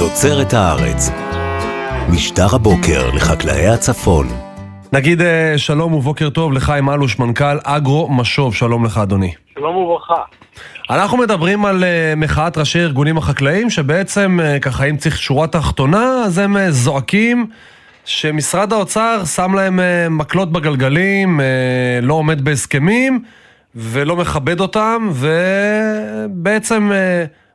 תוצרת הארץ. משטר הבוקר לחקלאי הצפון. נגיד אה, שלום ובוקר טוב לחיים אלוש, מנכ"ל אגרו משוב, שלום לך אדוני. שלום וברכה. אנחנו מדברים על אה, מחאת ראשי ארגונים החקלאים, שבעצם, אה, ככה אם צריך שורה תחתונה, אז הם זועקים שמשרד האוצר שם להם מקלות בגלגלים, לא עומד בהסכמים ולא מכבד אותם, ובעצם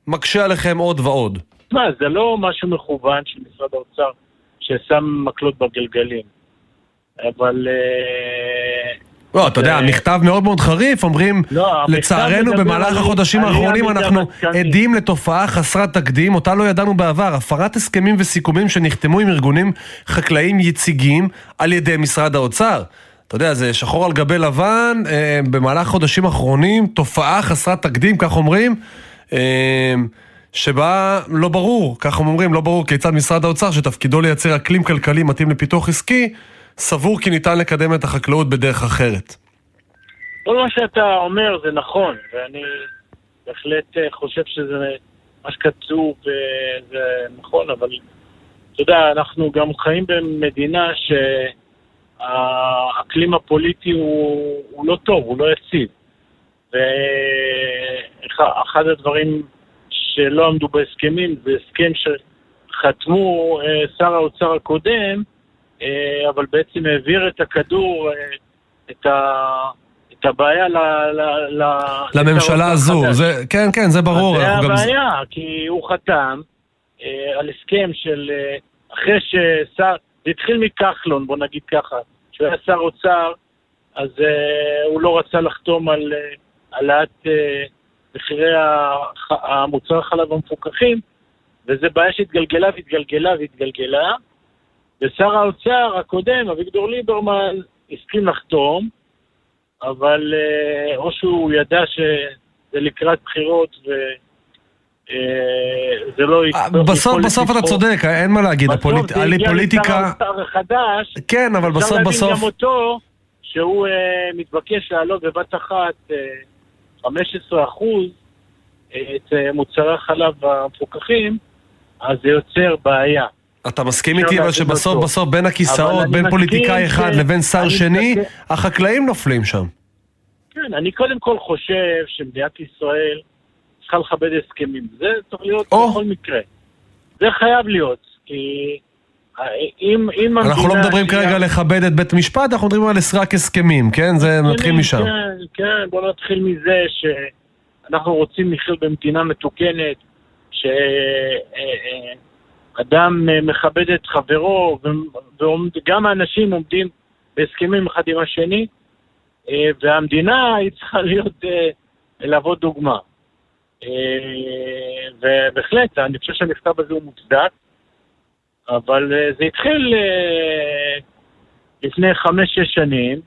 מקשה עליכם עוד ועוד. תשמע, זה לא משהו מכוון של משרד האוצר ששם מקלות בגלגלים, אבל... אה, לא, אתה יודע, מכתב מאוד מאוד חריף, אומרים, לא, לצערנו במהלך החודשים האחרונים אנחנו עדים לתופעה חסרת תקדים, אותה לא ידענו בעבר, הפרת הסכמים וסיכומים שנחתמו עם ארגונים חקלאיים יציגים על ידי משרד האוצר. אתה יודע, זה שחור על גבי לבן, אה, במהלך החודשים האחרונים, תופעה חסרת תקדים, כך אומרים. אה, שבה לא ברור, ככה אומרים, לא ברור כיצד משרד האוצר, שתפקידו לייצר אקלים כלכלי מתאים לפיתוח עסקי, סבור כי ניתן לקדם את החקלאות בדרך אחרת. כל מה שאתה אומר זה נכון, ואני בהחלט אה, חושב שזה מה שכתוב וזה נכון, אבל אתה יודע, אנחנו גם חיים במדינה שהאקלים הפוליטי הוא, הוא לא טוב, הוא לא יציב. ואחד הדברים שלא עמדו בהסכמים, זה הסכם שחתמו אה, שר האוצר הקודם, אה, אבל בעצם העביר את הכדור, אה, את, ה, את הבעיה ל, ל, ל, לממשלה הזו. זה, כן, כן, זה ברור. זה הבעיה, גם... כי הוא חתם על הסכם של... אחרי ששר... זה התחיל מכחלון, בוא נגיד ככה. כשהוא היה שר אוצר, אז uh, הוא לא רצה לחתום על העלאת uh, מחירי המוצרי החלב המפוקחים, וזו בעיה שהתגלגלה והתגלגלה והתגלגלה. ושר האוצר הקודם, אביגדור ליברמן, הסכים לחתום, אבל אה, או שהוא ידע שזה לקראת בחירות ו... אה, זה לא... בסוף, בסוף אתה צודק, אין מה להגיד, הפוליטיקה... בסוף זה הגיע לשר האוצר החדש, כן, אבל בסוף, בסוף... אפשר להבין גם אותו, שהוא אה, מתבקש לעלות בבת אחת 15% את אה, מוצרי החלב המפוקחים, אז זה יוצר בעיה. אתה מסכים איתי אבל שבסוף בסוף בין הכיסאות, בין פוליטיקאי אחד לבין שר שני, החקלאים נופלים שם. כן, אני קודם כל חושב שמדינת ישראל צריכה לכבד הסכמים. זה צריך להיות בכל מקרה. זה חייב להיות, כי אם, אם המדינה... אנחנו לא מדברים כרגע לכבד את בית המשפט, אנחנו מדברים על רק הסכמים, כן? זה נתחיל משם. כן, כן, בוא נתחיל מזה שאנחנו רוצים לחיות במדינה מתוקנת, שאדם מכבד את חברו, וגם האנשים עומדים בהסכמים אחד עם השני, והמדינה היא צריכה להיות, להוות דוגמה. ובהחלט, אני חושב שהמכתב הזה הוא מוצדק. אבל אה, זה התחיל אה, לפני חמש-שש שנים,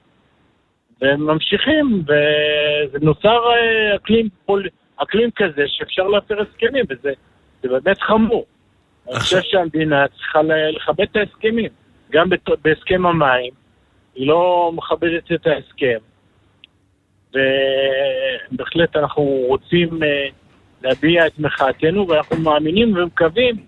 וממשיכים, וזה נוצר אה, אקלים, פול... אקלים כזה שאפשר להפר הסכמים, וזה באמת חמור. אני חושב שהמדינה צריכה לכבד את ההסכמים. גם בהסכם המים, היא לא מכבדת את ההסכם. ובהחלט אנחנו רוצים להביע את מחאתנו, ואנחנו מאמינים ומקווים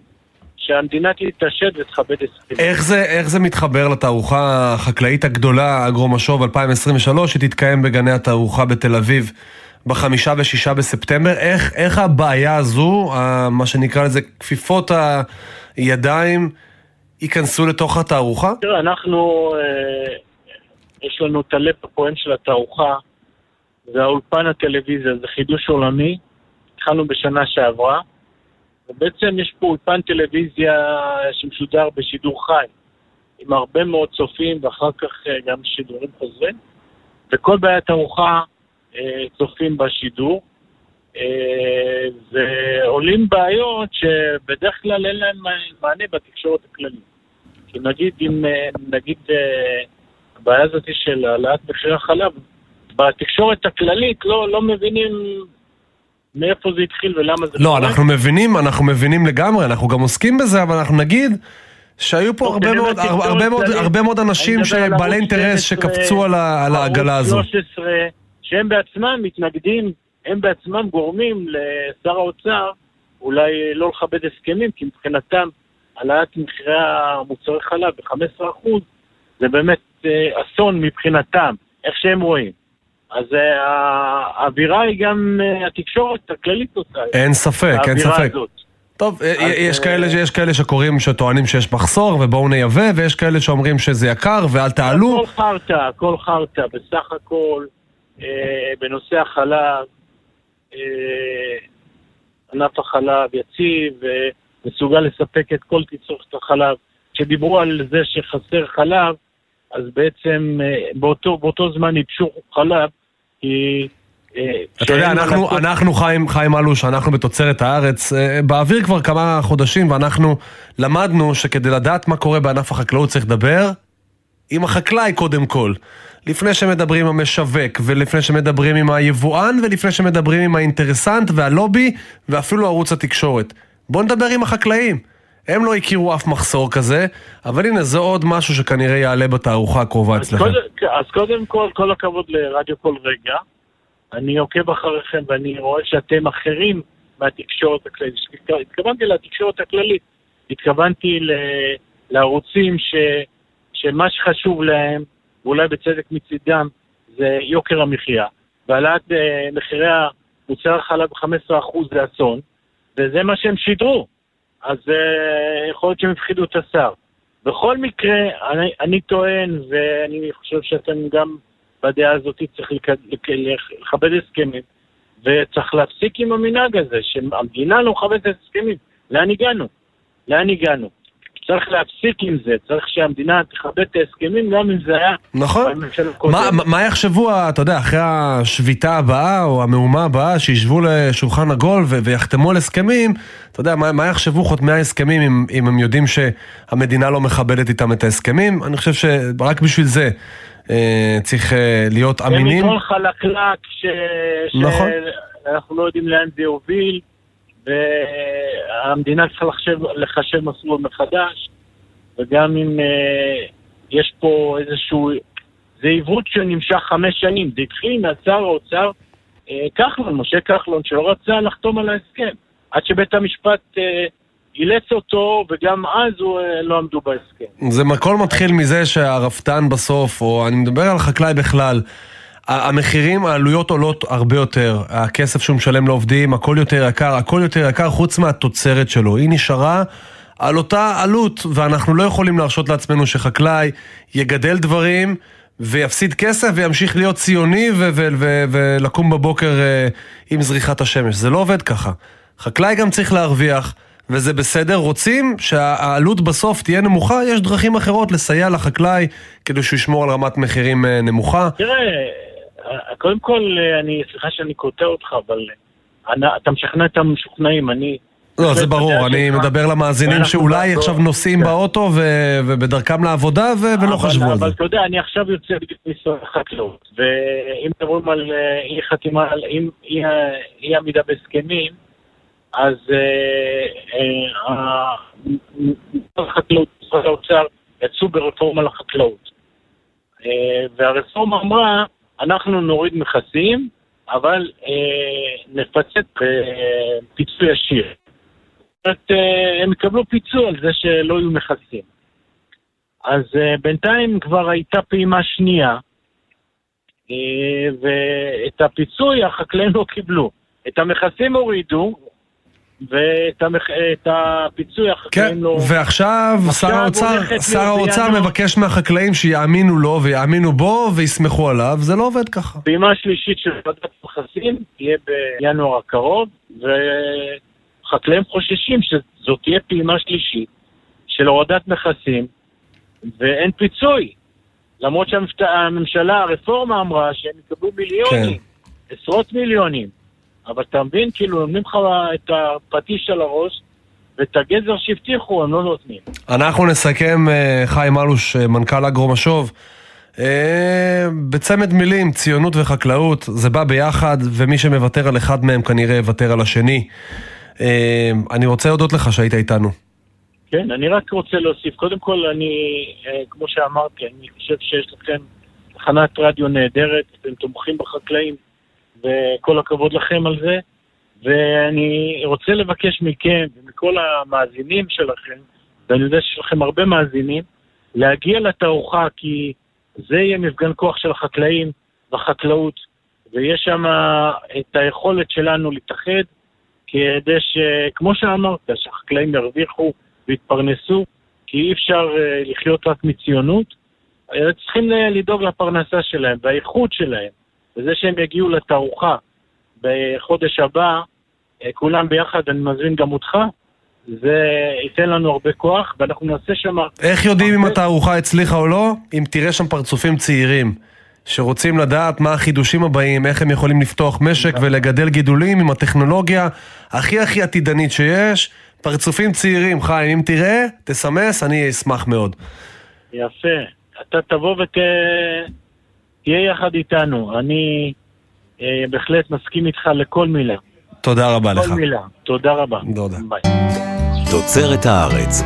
שהמדינה תתעשת ותכבד הסכמים. איך זה, איך זה מתחבר לתערוכה החקלאית הגדולה, אגרו-משוב 2023, שתתקיים בגני התערוכה בתל אביב בחמישה ושישה בספטמבר? איך, איך הבעיה הזו, מה שנקרא לזה כפיפות הידיים, ייכנסו לתוך התערוכה? תראה, אנחנו, אה, יש לנו את הלב הפועם של התערוכה, זה האולפן הטלוויזיה, זה חידוש עולמי. התחלנו בשנה שעברה. ובעצם יש פה אולפן טלוויזיה שמשודר בשידור חי, עם הרבה מאוד צופים ואחר כך אה, גם שידורים חוזרים, וכל בעיית ארוחה אה, צופים בשידור. אה, ועולים בעיות שבדרך כלל אין להם מענה בתקשורת הכללית. כי נגיד אם, נגיד, הבעיה הזאת של העלאת מחירי החלב, בתקשורת הכללית לא, לא מבינים מאיפה זה התחיל ולמה זה לא, אנחנו מבינים, אנחנו מבינים לגמרי, אנחנו גם עוסקים בזה, אבל אנחנו נגיד שהיו פה הרבה מאוד, הרבה, מאוד, הרבה מאוד אנשים שבעלי אינטרס שקפצו על, על העגלה הזו. 13, שהם בעצמם מתנגדים, הם בעצמם גורמים לשר האוצר אולי לא לכבד הסכמים, כי מבחינתם העלאת מחירי המוצרי חלב ב-15% זה באמת אה, אסון מבחינתם, איך שהם רואים. אז אה, האווירה היא גם אה, התקשורת הכללית אותה. אין ספק, אין ספק. הזאת. טוב, אז, יש, כאלה, יש כאלה שקוראים, שטוענים שיש מחסור ובואו נייבא, ויש כאלה שאומרים שזה יקר ואל תעלו. הכל חרטא, הכל חרטא. בסך הכל, אה, בנושא החלב, אה, ענף החלב יציב, ומסוגל לספק את כל תצרוכת החלב. כשדיברו על זה שחסר חלב, אז בעצם אה, באותו, באותו זמן ייבשו חלב, כי... אה, אתה יודע, אנחנו, אנחנו חיים, חיים אלוש, אנחנו בתוצרת הארץ, אה, באוויר כבר כמה חודשים, ואנחנו למדנו שכדי לדעת מה קורה בענף החקלאות צריך לדבר עם החקלאי קודם כל. לפני שמדברים עם המשווק, ולפני שמדברים עם היבואן, ולפני שמדברים עם האינטרסנט והלובי, ואפילו ערוץ התקשורת. בואו נדבר עם החקלאים. הם לא הכירו אף מחסור כזה, אבל הנה, זה עוד משהו שכנראה יעלה בתערוכה הקרובה אצלכם. אז קודם כל, כל הכבוד לרדיו כל רגע. אני עוקב אחריכם ואני רואה שאתם אחרים מהתקשורת הכללית. התכוונתי לתקשורת הכללית, התכוונתי לערוצים ש, שמה שחשוב להם, ואולי בצדק מצידם, זה יוקר המחיה. והעלאת uh, מחירי מוצרי החלב ב-15% זה אסון, וזה מה שהם שידרו. אז uh, יכול להיות שהם הפחידו את השר. בכל מקרה, אני, אני טוען, ואני חושב שאתם גם בדעה הזאת צריך לכבד הסכמים, וצריך להפסיק עם המנהג הזה, שהמדינה לא מכבדת הסכמים. לאן הגענו? לאן הגענו? צריך להפסיק עם זה, צריך שהמדינה תכבד את ההסכמים גם אם זה היה... נכון. מה, מה יחשבו, אתה יודע, אחרי השביתה הבאה או המהומה הבאה, שישבו לשולחן עגול ויחתמו על הסכמים, אתה יודע, מה, מה יחשבו חותמי ההסכמים אם, אם הם יודעים שהמדינה לא מכבדת איתם את ההסכמים? אני חושב שרק בשביל זה אה, צריך אה, להיות אמינים. זה מכל חלקלק ש... נכון. שאנחנו לא יודעים לאן זה יוביל. והמדינה צריכה לחשב, לחשב מסלול מחדש, וגם אם אה, יש פה איזשהו... זה עיוות שנמשך חמש שנים, זה התחיל מהשר האוצר אה, כחלון, משה כחלון, שלא רצה לחתום על ההסכם, עד שבית המשפט אה, אילץ אותו, וגם אז הוא, אה, לא עמדו בהסכם. זה הכל מתחיל מזה שהרפתן בסוף, או אני מדבר על חקלאי בכלל, המחירים, העלויות עולות הרבה יותר, הכסף שהוא משלם לעובדים, הכל יותר יקר, הכל יותר יקר חוץ מהתוצרת שלו. היא נשארה על אותה עלות, ואנחנו לא יכולים להרשות לעצמנו שחקלאי יגדל דברים ויפסיד כסף וימשיך להיות ציוני ולקום בבוקר uh, עם זריחת השמש. זה לא עובד ככה. חקלאי גם צריך להרוויח. וזה בסדר, רוצים שהעלות בסוף תהיה נמוכה, יש דרכים אחרות לסייע לחקלאי כדי שהוא ישמור על רמת מחירים אה, נמוכה. תראה, קודם כל, אני, סליחה שאני קוטע אותך, אבל אני, אתה משכנע את המשוכנעים, אני... לא, זה ברור, אני מדבר למאזינים שאולי עכשיו נוסעים כן. באוטו ובדרכם לעבודה ולא חשבו על זה. אבל אתה יודע, אני עכשיו יוצא בדיוק משרד החקלאות, ואם מדברים על אה, אי חתימה, על אי עמידה בהסכמים, אז אה, אה, החקלאות, משרד האוצר, יצאו ברפורמה לחקלאות. והרפורמה אמרה, אנחנו נוריד מכסים, אבל אה, בפיצוי אה, ישיר. זאת אומרת, אה, הם יקבלו פיצוי על זה שלא יהיו מכסים. אז אה, בינתיים כבר הייתה פעימה שנייה, אה, ואת הפיצוי החקלאים לא קיבלו. את המכסים הורידו, ואת המח... הפיצוי החקלאים כן, לא... ועכשיו שר האוצר, שר האוצר מבקש מהחקלאים שיאמינו לו ויאמינו בו ויסמכו עליו, זה לא עובד ככה. פעימה שלישית של ועדת מכסים תהיה בינואר הקרוב, וחקלאים חוששים שזאת תהיה פעימה שלישית של הורדת מכסים, ואין פיצוי. למרות שהממשלה, הרפורמה אמרה שהם יקבלו מיליונים, כן. עשרות מיליונים. אבל אתה מבין, כאילו, נותנים לך את הפטיש על הראש, ואת הגזר שהבטיחו הם לא נותנים. אנחנו נסכם, אה, חיים אלוש, אה, מנכ"ל אגרו משוב. אה, בצמד מילים, ציונות וחקלאות, זה בא ביחד, ומי שמוותר על אחד מהם כנראה יוותר על השני. אני רוצה להודות לך שהיית איתנו. כן, אני רק רוצה להוסיף. קודם כל, אני, כמו שאמרתי, אני חושב שיש לכם תחנת רדיו נהדרת, אתם תומכים בחקלאים. וכל הכבוד לכם על זה. ואני רוצה לבקש מכם ומכל המאזינים שלכם, ואני יודע שיש לכם הרבה מאזינים, להגיע לתערוכה, כי זה יהיה מפגן כוח של החקלאים בחקלאות, ויש שם את היכולת שלנו להתאחד, כדי שכמו שאמרת, שהחקלאים ירוויחו ויתפרנסו, כי אי אפשר אה, לחיות רק מציונות, צריכים לדאוג לפרנסה שלהם והאיכות שלהם, וזה שהם יגיעו לתערוכה בחודש הבא, אה, כולם ביחד, אני מזמין גם אותך, זה ייתן לנו הרבה כוח, ואנחנו נעשה שם... איך יודעים הרבה... אם התערוכה הצליחה או לא? אם תראה שם פרצופים צעירים. שרוצים לדעת מה החידושים הבאים, איך הם יכולים לפתוח משק ולגדל גידולים עם הטכנולוגיה הכי הכי עתידנית שיש. פרצופים צעירים, חיים, אם תראה, תסמס, אני אשמח מאוד. יפה. אתה תבוא ותהיה יחד איתנו. אני אה, בהחלט מסכים איתך לכל מילה. תודה רבה לך. כל מילה. תודה רבה. תודה. ביי. תוצרת הארץ.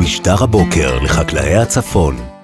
משטר הבוקר לחקלאי הצפון.